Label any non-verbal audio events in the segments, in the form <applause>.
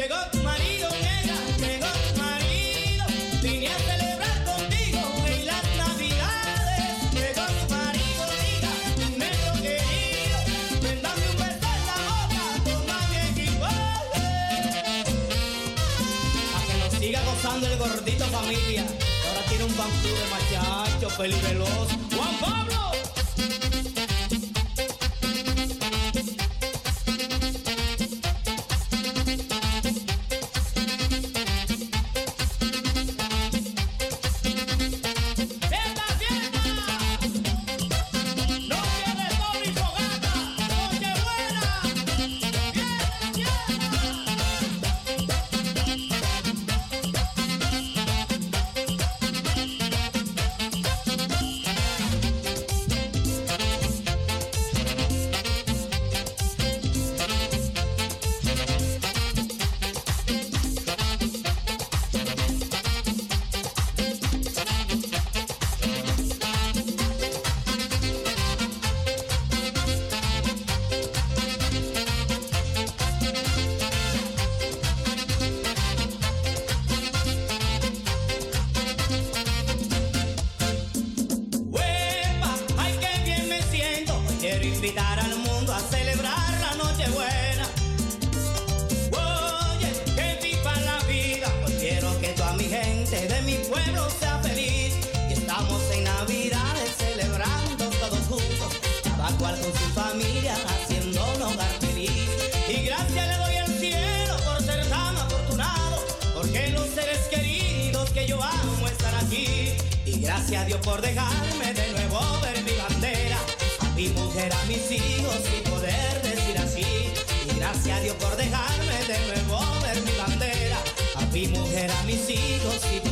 Llegó tu marido, nena, llegó tu marido. Vine a celebrar contigo en las navidades. Llegó tu marido, diga, tu negro querido. Ven, dame un beso en la boca, toma bien y. A que nos siga gozando el gordito familia. Ahora tiene un bancú de machacho, feliz veloz. ¡Juan Pablo! Gracias a Dios por dejarme de nuevo ver mi bandera, a mi mujer, a mis hijos y poder decir así. Y gracias a Dios por dejarme de nuevo ver mi bandera, a mi mujer, a mis hijos y poder decir.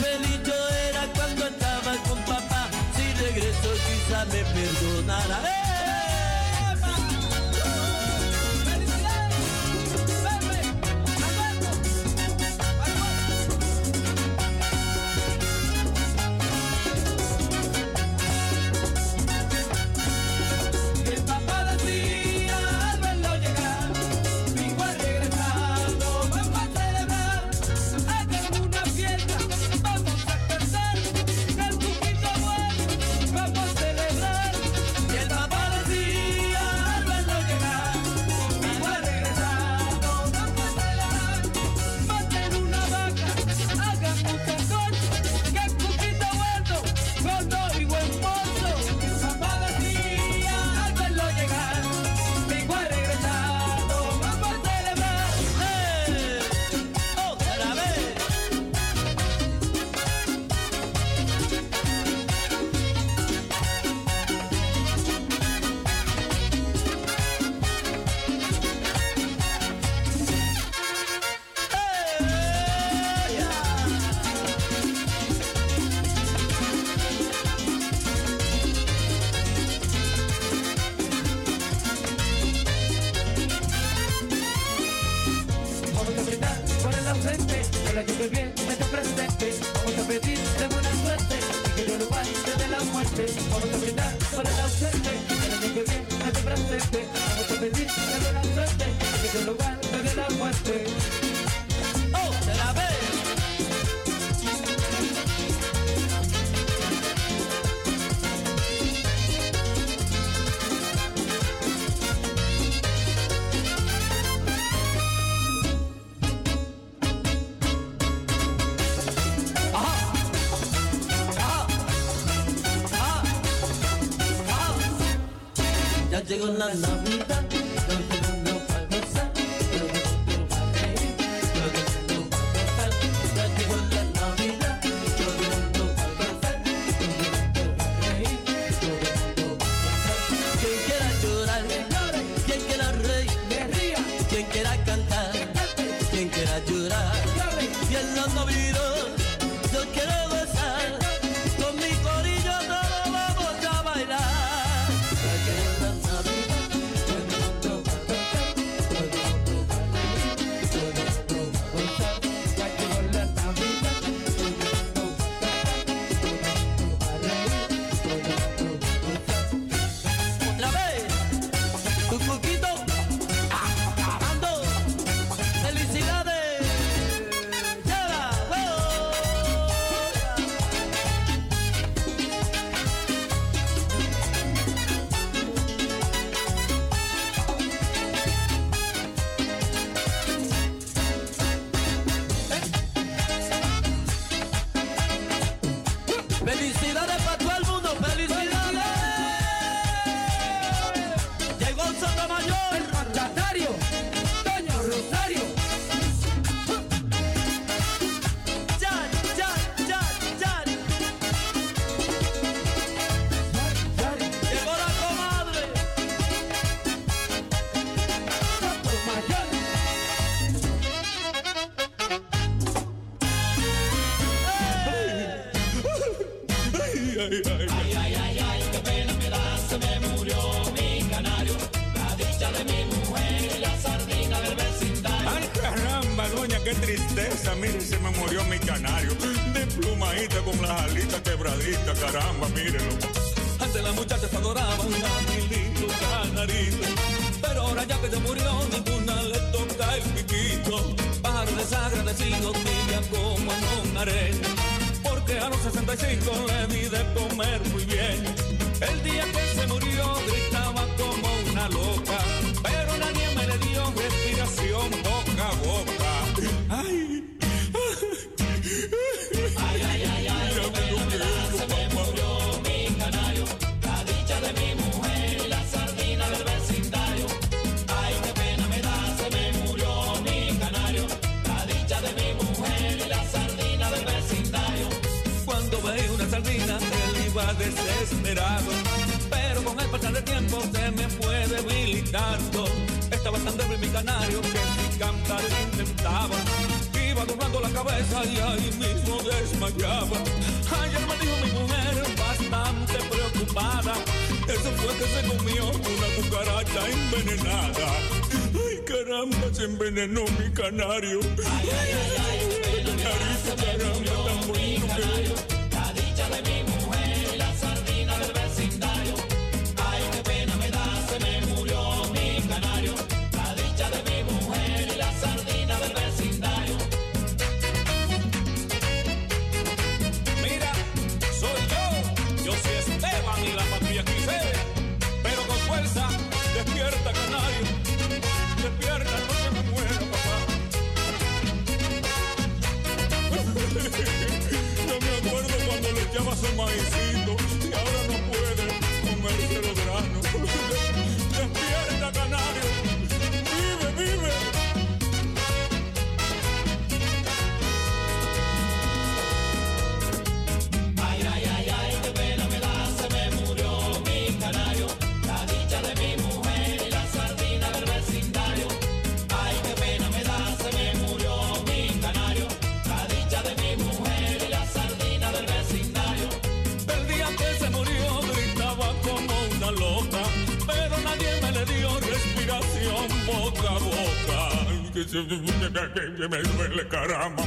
feliz yo era cuando estaba con papá. Si regreso quizá me perdonará. ¡Eh! na love na. ay, ay. Ay, ay, ay, qué pena me da, se me murió mi canario. La dicha de mi mujer y la sardina del vecindario. Ay, caramba, doña, qué tristeza, mire, se me murió mi canario. De plumadita con las alitas quebraditas, caramba, mírenlo. Antes las muchachas adoraban a mi lindo canarito. Pero ahora ya que se murió, ninguna le toca el piquito. Pájaro desagradecido, brilla como en un arena que a los 65 le di de comer muy bien. El día que se me fue debilitando. Estaba tan débil mi canario que mi cantar intentaba. Iba doblando la cabeza y ahí mismo desmayaba. Ayer me dijo mi mujer bastante preocupada. Eso fue que se comió una cucaracha envenenada. Ay, caramba, se envenenó mi canario. Ay, ay, ay, ay, ay, ay, ay, ay, ay, ay, ay que me duele caramba.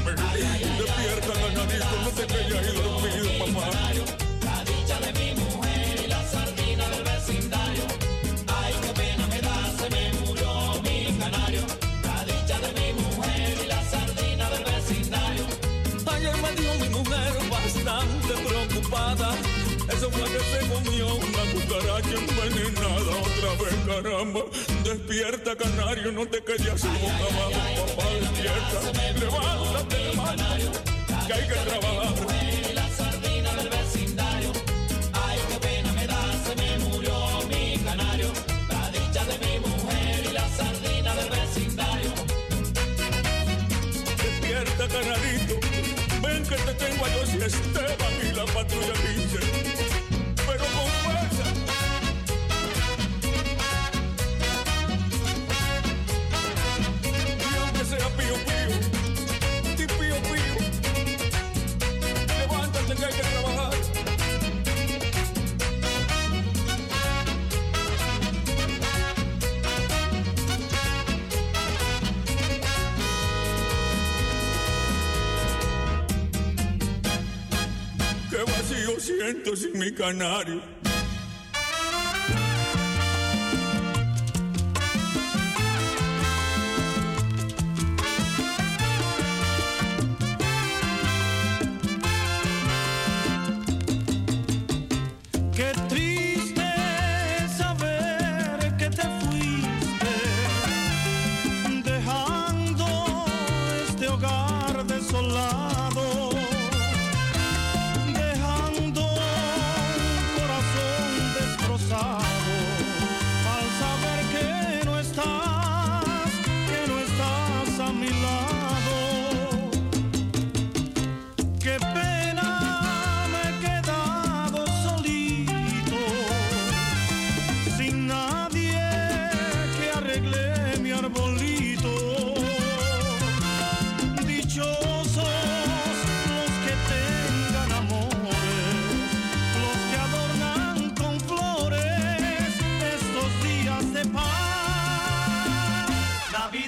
canario.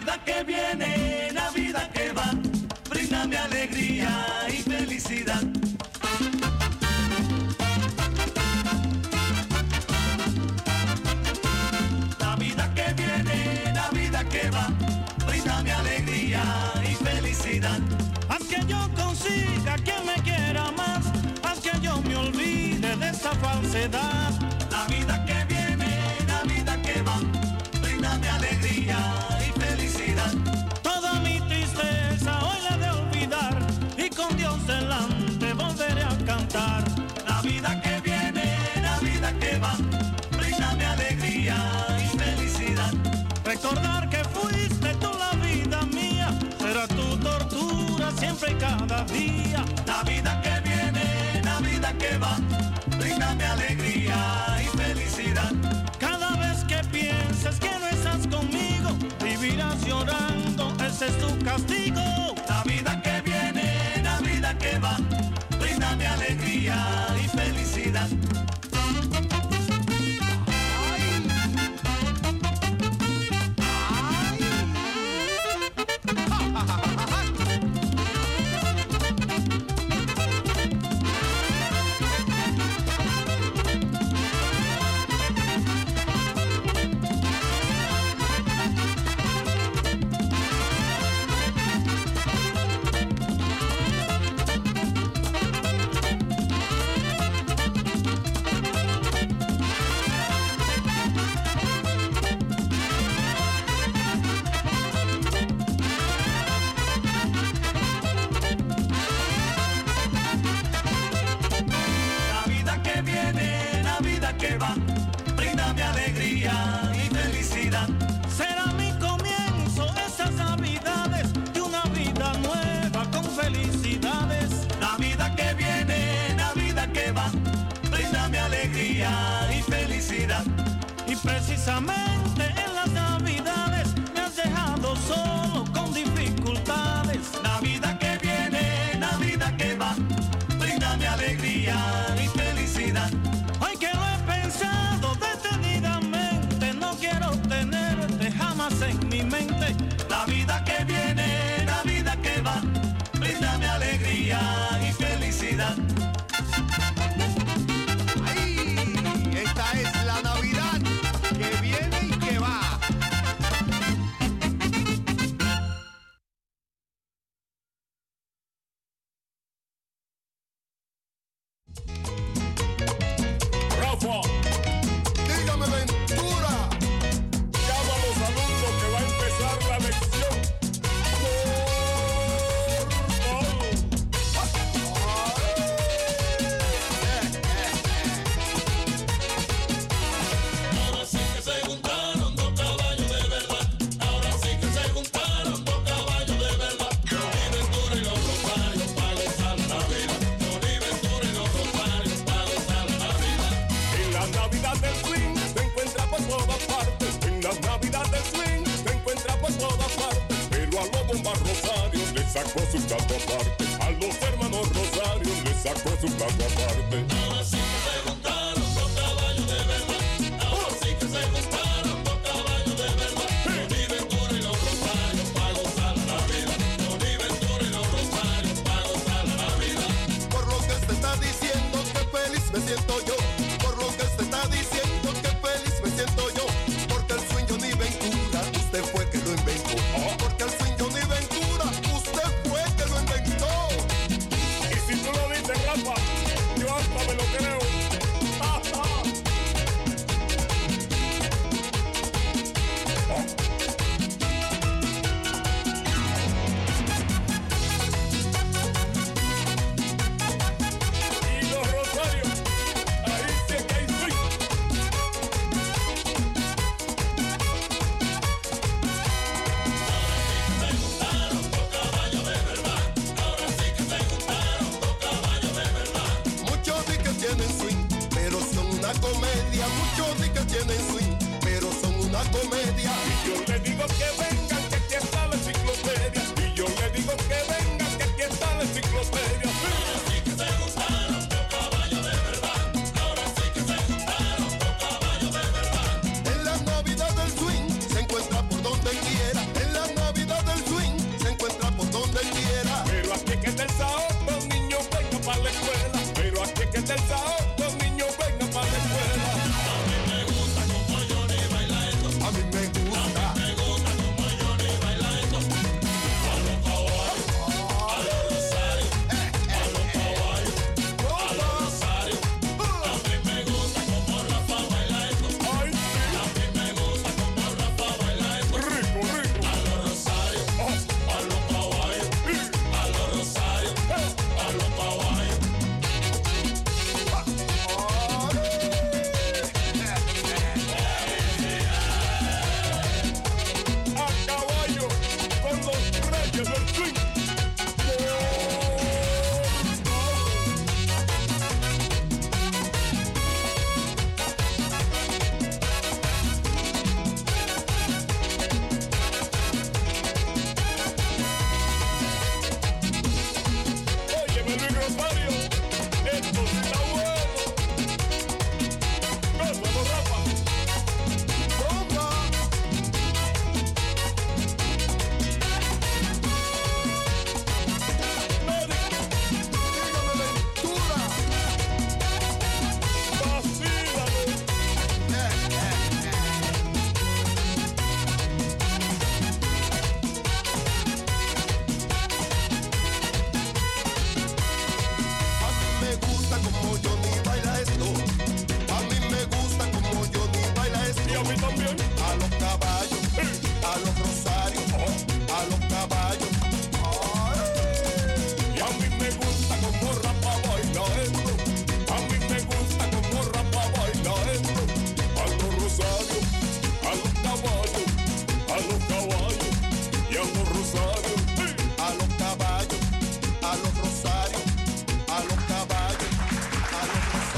Navidad que viene, Navidad que va, brindame alegría y felicidad. Navidad que viene, Navidad que va, brindame alegría y felicidad. Haz que yo consiga quien me quiera más, haz que yo me olvide de esta falsedad. Navidad que viene, Navidad que va, brindame alegría recordar que fuiste tú la vida mía, será tu tortura siempre y cada día. La vida que viene, la vida que va, brindame alegría y felicidad. Cada vez que pienses que no estás conmigo, vivirás llorando, ese es tu castigo. La vida que viene, la vida que va, brindame alegría Bésame sacó su plato aparte. A los hermanos Rosario le sacó su plato aparte.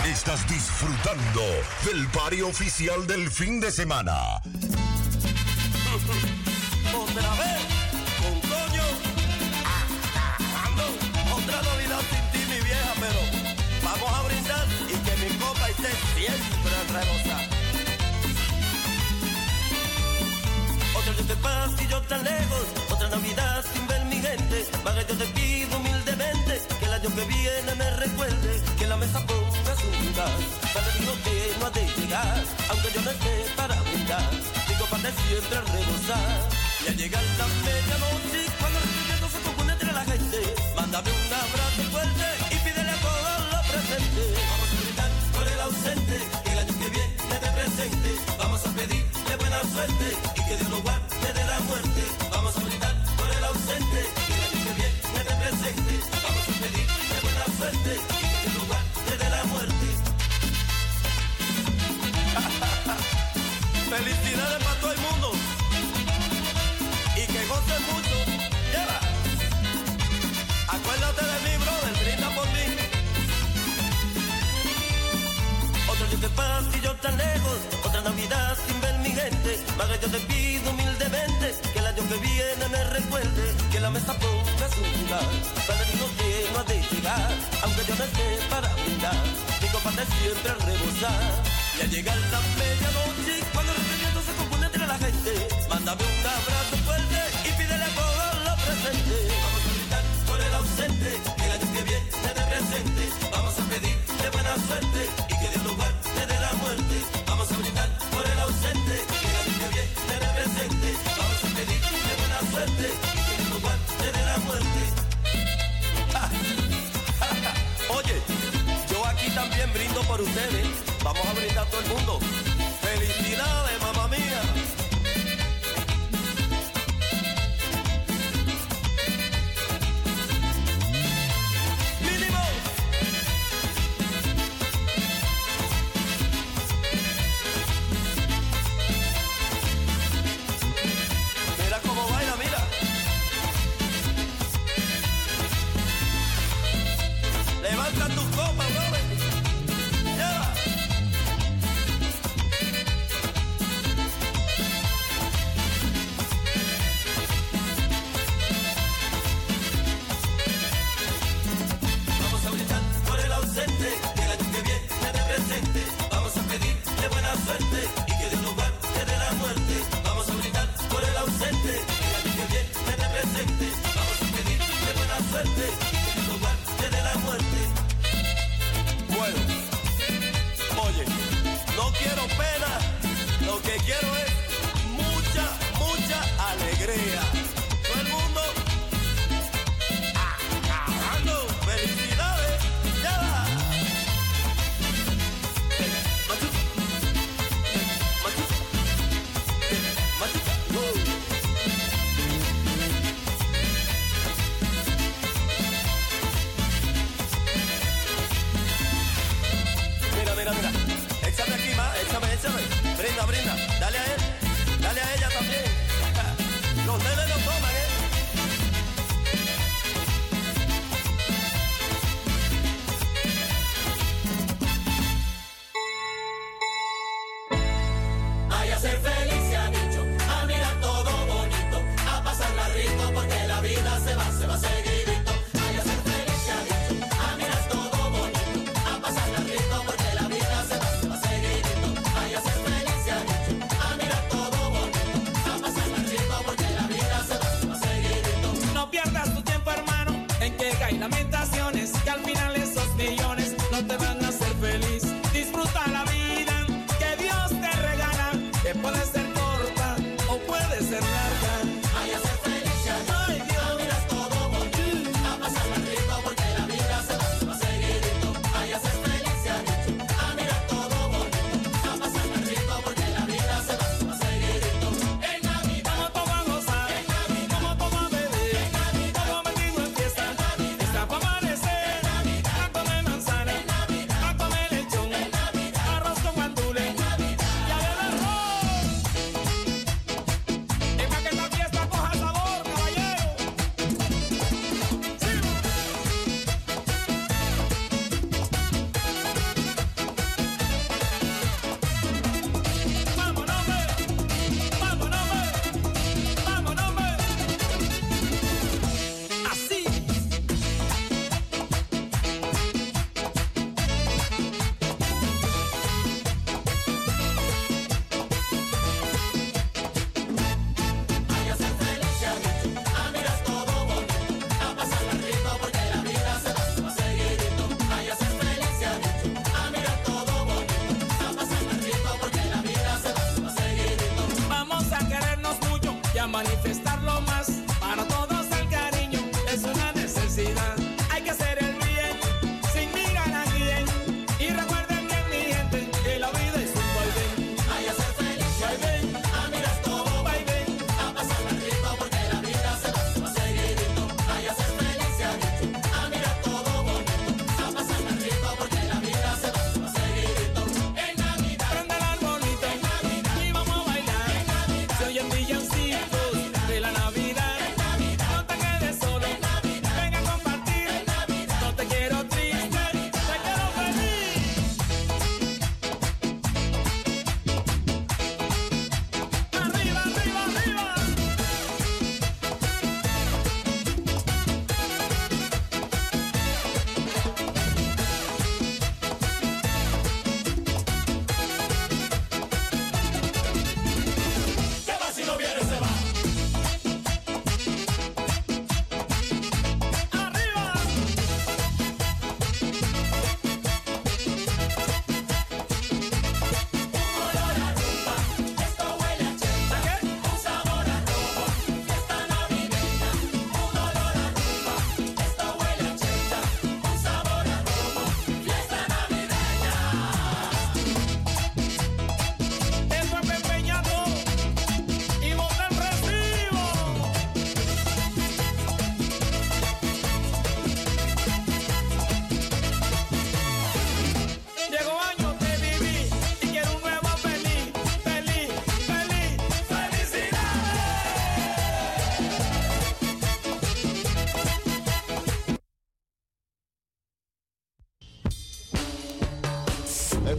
Estás disfrutando del pario oficial del fin de semana. <laughs> Otra vez, con coño. Ando, otra Navidad sin ti, mi vieja, pero vamos a brindar y que mi copa esté siempre rebosada. Otro día te paz y yo tan lejos, otra Navidad sin ver mi gente. Vaga yo te pido humildemente que el año que viene me recuerde que la mesa ponga Para el vino que no ha de llegar, aunque yo no esté para brindar. Mi copa de siempre rebosar. Y al llegar la medianoche, cuando el requerimiento se compone entre la gente, mándame un abrazo fuerte y pídele a todos los presentes. Vamos a brindar por el ausente, que el año que viene te presente. Vamos a pedirle buena suerte y que Dios lo guarde de la muerte. Todo el mundo y que gocen mucho. Lleva. Acuérdate de mí, brother, brinda por mí. Otro día de paz y yo tan lejos, otra Navidad sin ver mi gente. Vaga yo te pido humildemente que el año que viene me recuerde que la mesa ponga su lugar. Para que no ha de llegar, aunque yo no esté para brindar. Mi copa de siempre rebosar. Y al llegar la medianoche, cuando gente, mándame un abrazo fuerte y pídele a todos los presentes. Vamos a brindar por el ausente, que el año que viene te presente. Vamos a pedirle buena suerte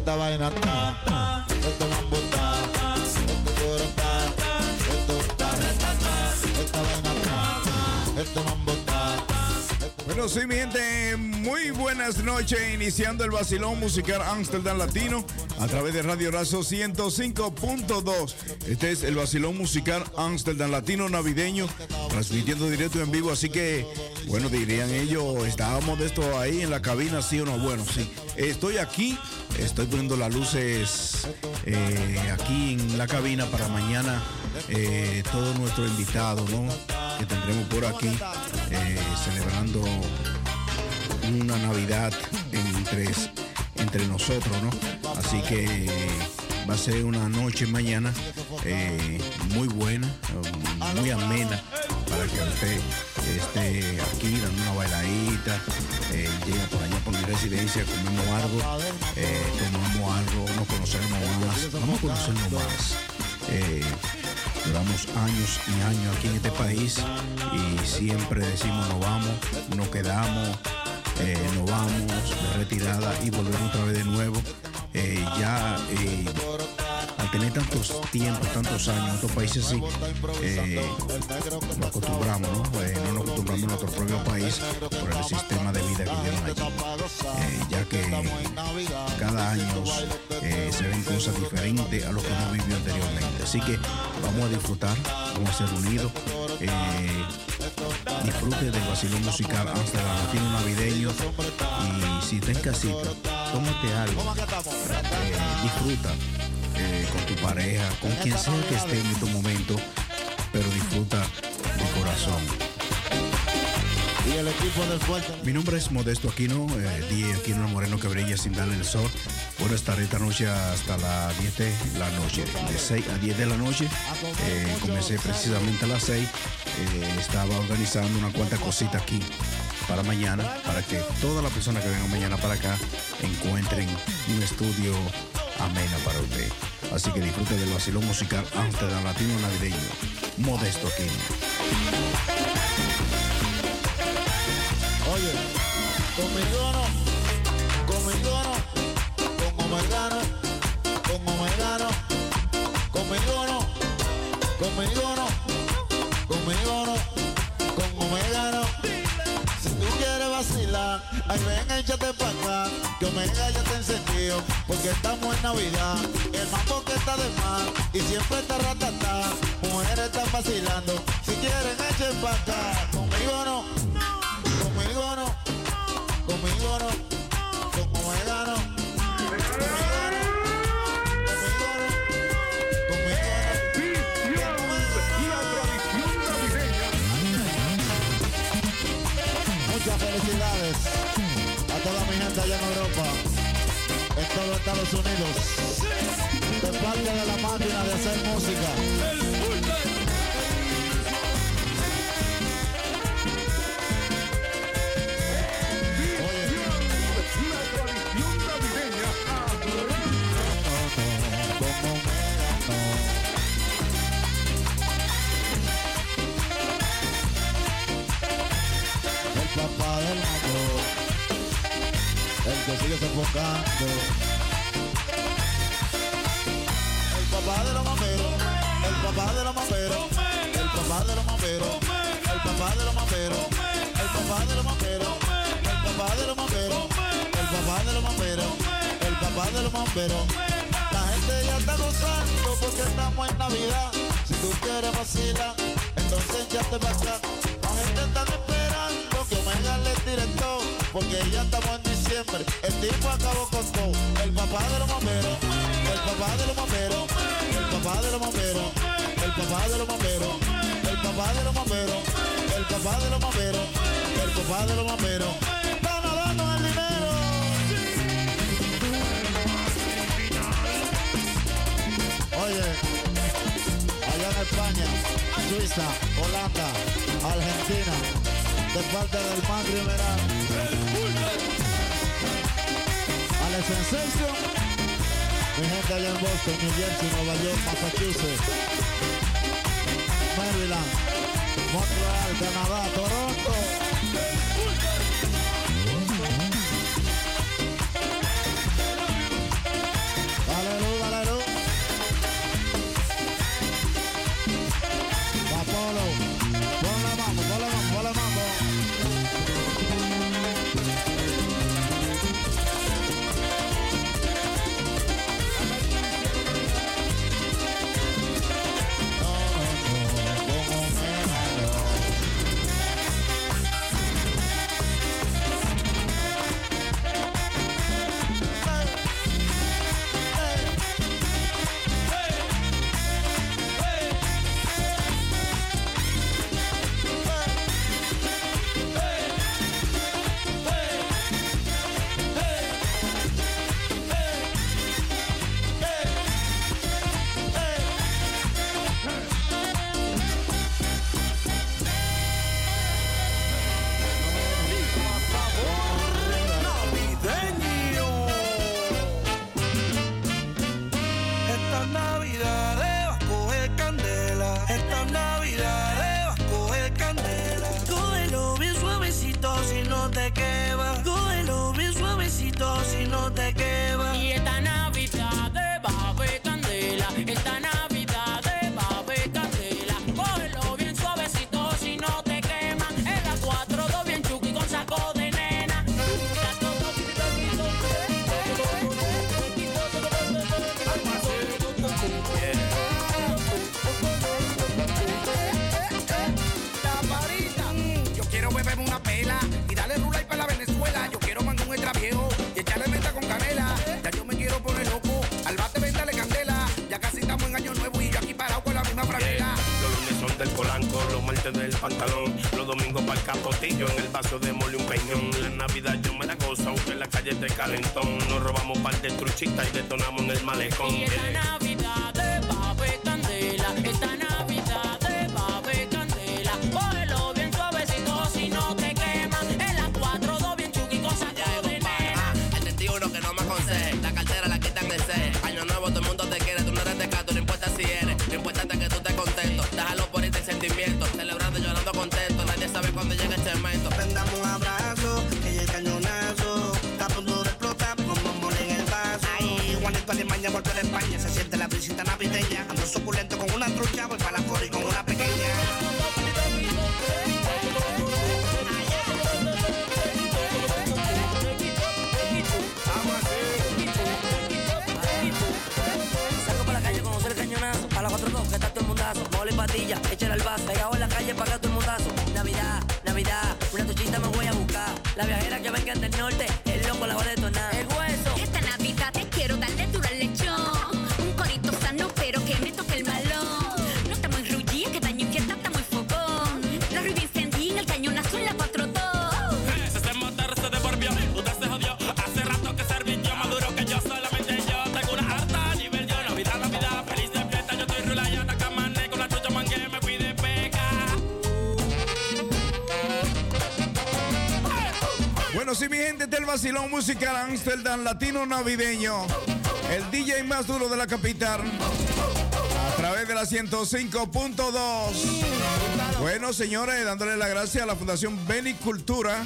Esta vaina. Está, Bueno, sí, mi gente, muy buenas noches. Iniciando el vacilón musical Amsterdam Latino a través de Radio Razo 105.2. Este es el vacilón musical Amsterdam Latino navideño, transmitiendo directo en vivo. Así que, bueno, dirían ellos, estábamos de esto ahí en la cabina, sí o no. Bueno, sí, estoy aquí, estoy poniendo las luces eh, aquí en la cabina para mañana. eh, todo nuestro invitado, ¿no? Que tendremos por aquí una Navidad entre, entre nosotros, ¿no? Así que va a ser una noche mañana eh, muy buena, um, muy amena para que usted esté aquí dando una bailadita, eh, llega por allá por mi residencia, comemos algo, eh, tomamos algo, nos conocemos más, vamos a conocernos más. Eh, Llevamos años y años aquí en este país y siempre decimos nos vamos, nos quedamos, eh, nos vamos retirada y volvemos otra vez de nuevo. Eh, ya eh, al tener tantos tiempos, tantos años en otros países así, eh, nos acostumbramos, ¿no? No nos acostumbramos a nuestro propio país por el sistema de vida que tienen allí. Ya que cada año se ven cosas diferentes a lo que hemos vivido anteriormente. Así que vamos a disfrutar, vamos a ser unidos. Disfrute del vacilón musical Amsterdam Latino Navideño y si estás en casita, tómate algo, eh, disfruta eh, con tu pareja, con quien sea que esté en estos momentos, pero disfruta de corazón. Y el equipo del fuerte. Mi nombre es Modesto Aquino, eh, Die Aquino Moreno que brilla sin darle el sol. Voy a estar esta noche hasta las 10 de la noche, de 6 a 10 de la noche. Eh, comencé precisamente a las 6. Eh, estaba organizando una cuanta cosita aquí para mañana, para que todas las personas que vengan mañana para acá encuentren un estudio amena para usted. Así que disfrute del vacilón musical Amsterdam Latino Navideño. Modesto Aquino. Conmigo no, conmigo no, como me gano, como me gano, conmigo no, conmigo no, conmigo no, como me gano. Si tú quieres vacilar, ay ven, échate pa' acá, que Omega ya te encendido, porque estamos en Navidad, el mambo que está de más, y siempre está ratata, mujeres están vacilando, si quieren echen pa' acá, conmigo no, Pomidoro, con Pomidoro, Muchas felicidades a toda mi gente allá en Europa, en Estados Unidos, de parte de la máquina de hacer música. sigue sofocando. El papá de los mameros, el papá de los mameros, el papá de los mameros, el papá de los mameros, el papá de los mameros, el papá de los mameros, el papá de los mameros, el papá de los mameros. La gente ya está gozando porque estamos en Navidad. Si tú quieres vacilar, entonces ya te vas La gente está esperando que Omega le tire todo porque ya estamos en el tipo acabó con todo. El papá de los bomberos. El papá de los bomberos. El papá de los bomberos. El papá de los bomberos. El papá de los bomberos. El papá de los bomberos. El papá de los bomberos. Están en el dinero. Oye, allá en España, Suiza, Holanda, Argentina, de parte del Madrid Verán. Sensation, mi gente allá en Boston, New Jersey, Nueva York, Massachusetts, Maryland, Montreal, Canadá, Toronto. Del polanco, los martes del pantalón, los domingos para el capotillo, en el vaso de mole un peñón. La Navidad yo me la gozo, aunque en la calle esté calentón. Nos robamos par de truchitas y detonamos en el malecón. Y Navidad Volvió de España, se siente la visita navideña. Ando suculento con una trucha, voy para la fora y con una pequeña. Salgo para la calle con el cañonazo. A las 4 2 que está todo el mundazo. Mole y patilla, échale al vaso. Pegado en la calle para todo el mundazo. Navidad, Navidad, una tuchita me voy a buscar. La viajera que venga del norte, del vacilón musical Amsterdam Latino Navideño. El DJ más duro de la capital. A través de la 105.2. Bueno, señores, dándole la gracia a la Fundación Benicultura.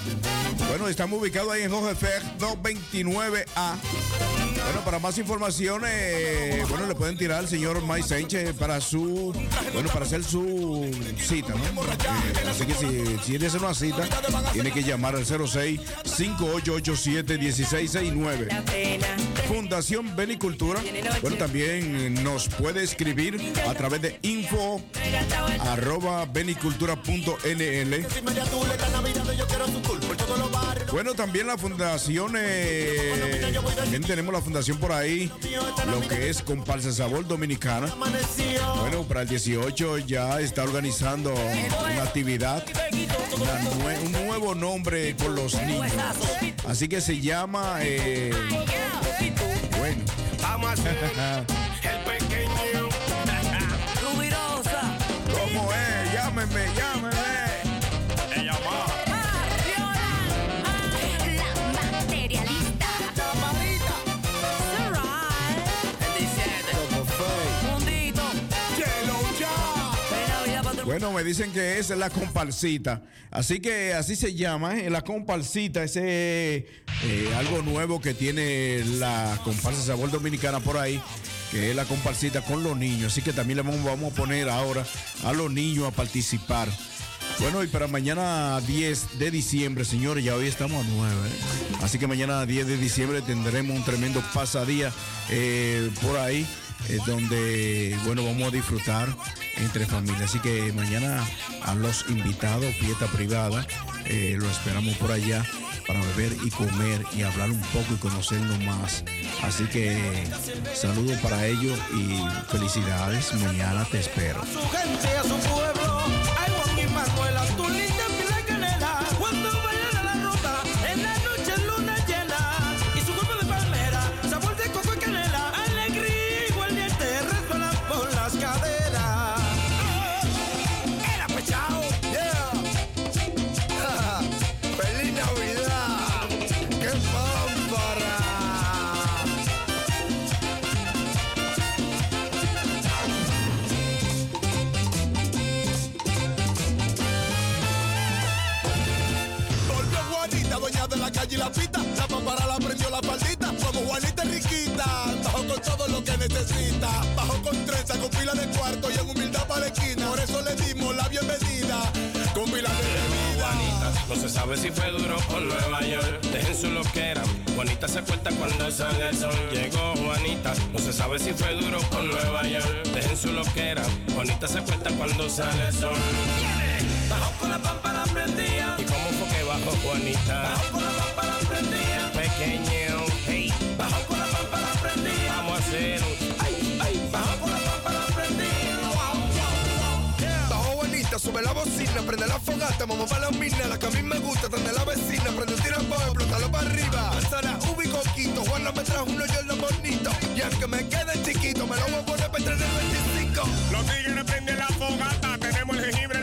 Bueno, estamos ubicados ahí en Hogefer 229A. Bueno, para más información, eh, bueno, le pueden tirar al señor Mike Sánchez para su, bueno, para hacer su cita, ¿no? Eh, así que si, si quiere hacer una cita, tiene que llamar al 06 5887 1669. Fundación Benicultura. Bueno, también nos puede escribir a través de info arroba benicultura.nl. Bueno, también la fundación, eh, también tenemos la fundación por ahí, lo que es Comparsa Sabor Dominicana. Bueno, para el 18 ya está organizando una actividad, una nue- un nuevo nombre con los niños. Así que se llama, eh, bueno, <laughs> Bueno, me dicen que es la comparsita. Así que así se llama, ¿eh? la comparsita. Ese eh, algo nuevo que tiene la comparsa Sabor Dominicana por ahí, que es la comparsita con los niños. Así que también le vamos, a poner ahora a los niños a participar. Bueno, y para mañana 10 de diciembre, señores, ya hoy estamos a 9. ¿eh? Así que mañana 10 de diciembre tendremos un tremendo pasadía eh, por ahí, eh, donde, bueno, vamos a disfrutar entre familia. Así que mañana a los invitados, fiesta privada, eh, lo esperamos por allá para beber y comer y hablar un poco y conocernos más. Así que saludos para ellos y felicidades. Mañana te espero. Bajo con trenza, con pila de cuarto y en humildad para la esquina. Por eso le dimos la bienvenida. Con pila de bebida. No se sabe si fue duro por Nueva York. Dejen su loquera. Juanita se cuenta cuando sale el sol. Llegó Juanita, no se sabe si fue duro por Nueva York. Dejen su loquera. Juanita se cuenta cuando sale el sol. Bajo con la pámpara prendida. ¿Y cómo fue que bajó Juanita? Bajo con la pámpara prendida. Pequeño, hey, Bajo con la pámpara prendida. vamos a hacer un la bocina, prende la fogata, vamos para la mina, la que a mí me gusta, donde la vecina, prende un tiro para explotarlo para arriba. Sara, Ubi, Coquito, Juana me trajo uno yo lo bonito, y aunque me quede chiquito, me lo voy a poner para entrar en el 25. Los tigres prenden la fogata, tenemos el jengibre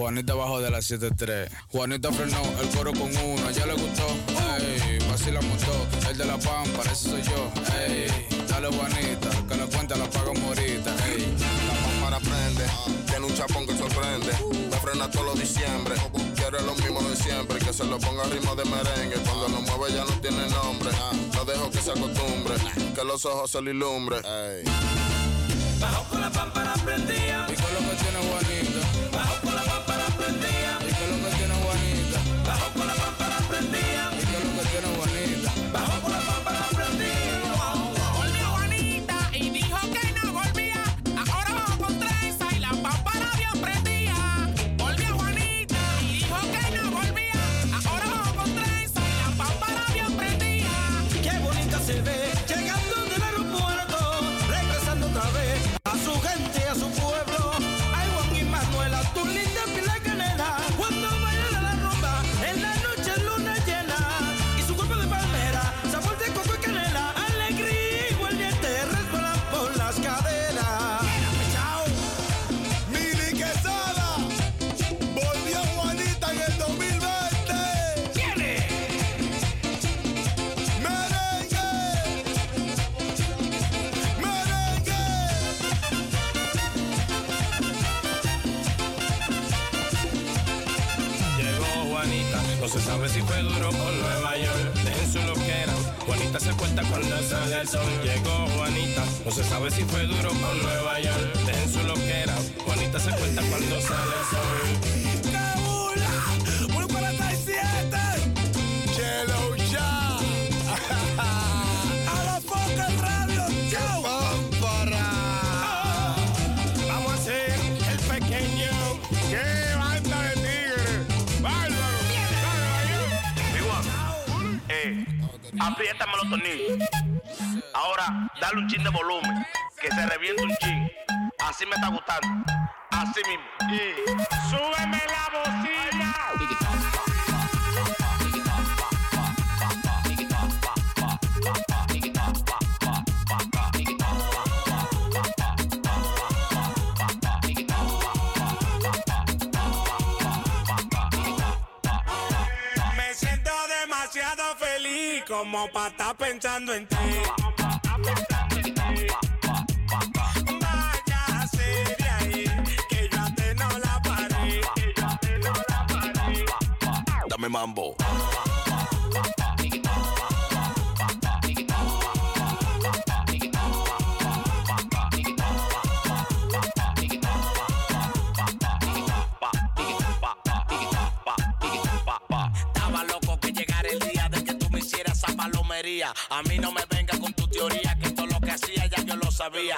Juanita bajó de las 73. Juanita frenó el coro con uno, a ella le gustó. Ey, vacila montó, el de la pampa, ese soy yo. Ey, dale Juanita, que la cuenta la paga morita. Ey. La pampara prende, tiene un chapón que sorprende. Me frena todos los diciembre, quiere lo mismo de siempre. Que se lo ponga ritmo de merengue, cuando lo mueve ya no tiene nombre. No dejo que se acostumbre, que los ojos se le ilumbre. Ey. Bajo con la pampara prendida fue duro con Nueva York. Dejen su loquera, bonita se cuenta cuando sale el sol. <laughs> ¡Qué burla! ¡Voy 47! ¡Chelo ya! ¡A la foca radio! ¡Chao! ¡Pámpara! Vamos a hacer el pequeño. ¡Qué banda de tigre! ¡Bárbaro! ¡Bárbaro! Eh, apriétame los tornillos. Ahora, dale un chin de volumen. pensando en ti. Vaya ahí, que yo a te no la paré, que yo te no la paré. Dame mambo. sabía.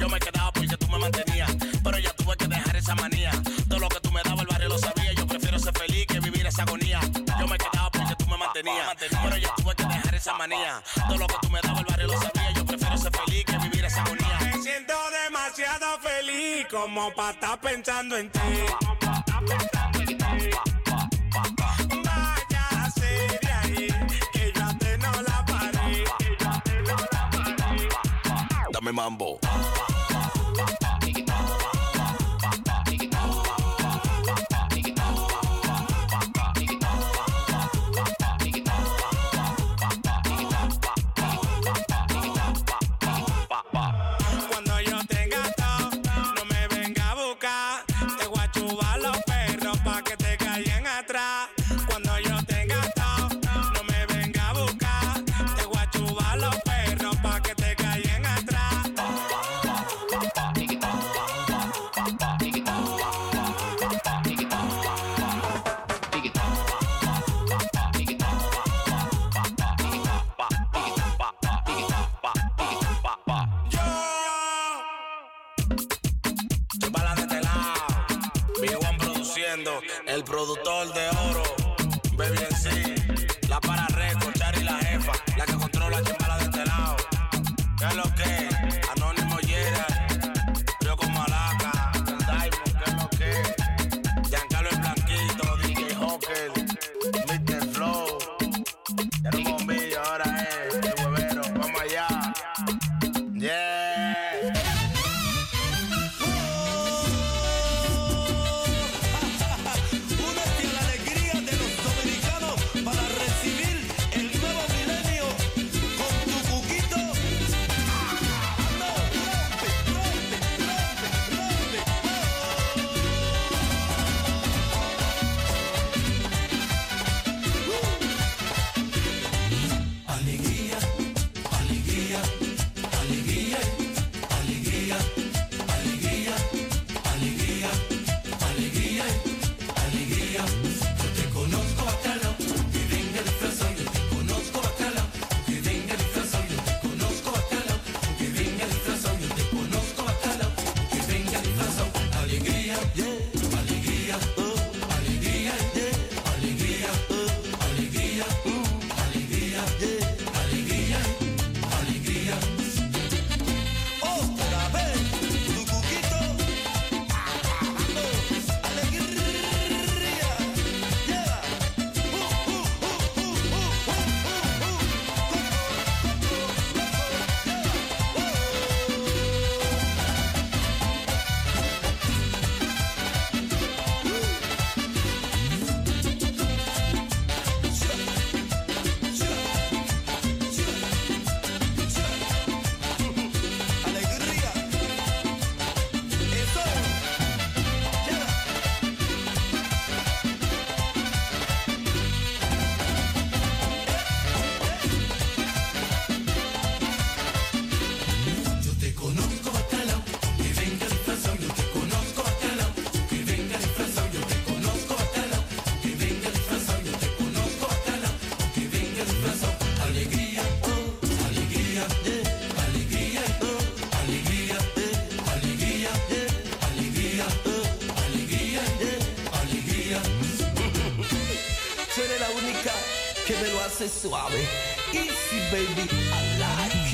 Yo me quedaba porque tú me mantenías. Pero ya tuve que dejar esa manía. Todo lo que tú me dabas, el barrio lo sabía. Yo prefiero ser feliz que vivir esa agonía. Yo me quedaba porque tú me mantenías. Pero ya tuve que dejar esa manía. Todo lo que tú me dabas, el barrio lo sabía. Yo prefiero ser feliz que vivir esa agonía. Me siento demasiado feliz como para estar pensando en ti. mambo. El productor de hoy. Suave. Easy, baby, I like.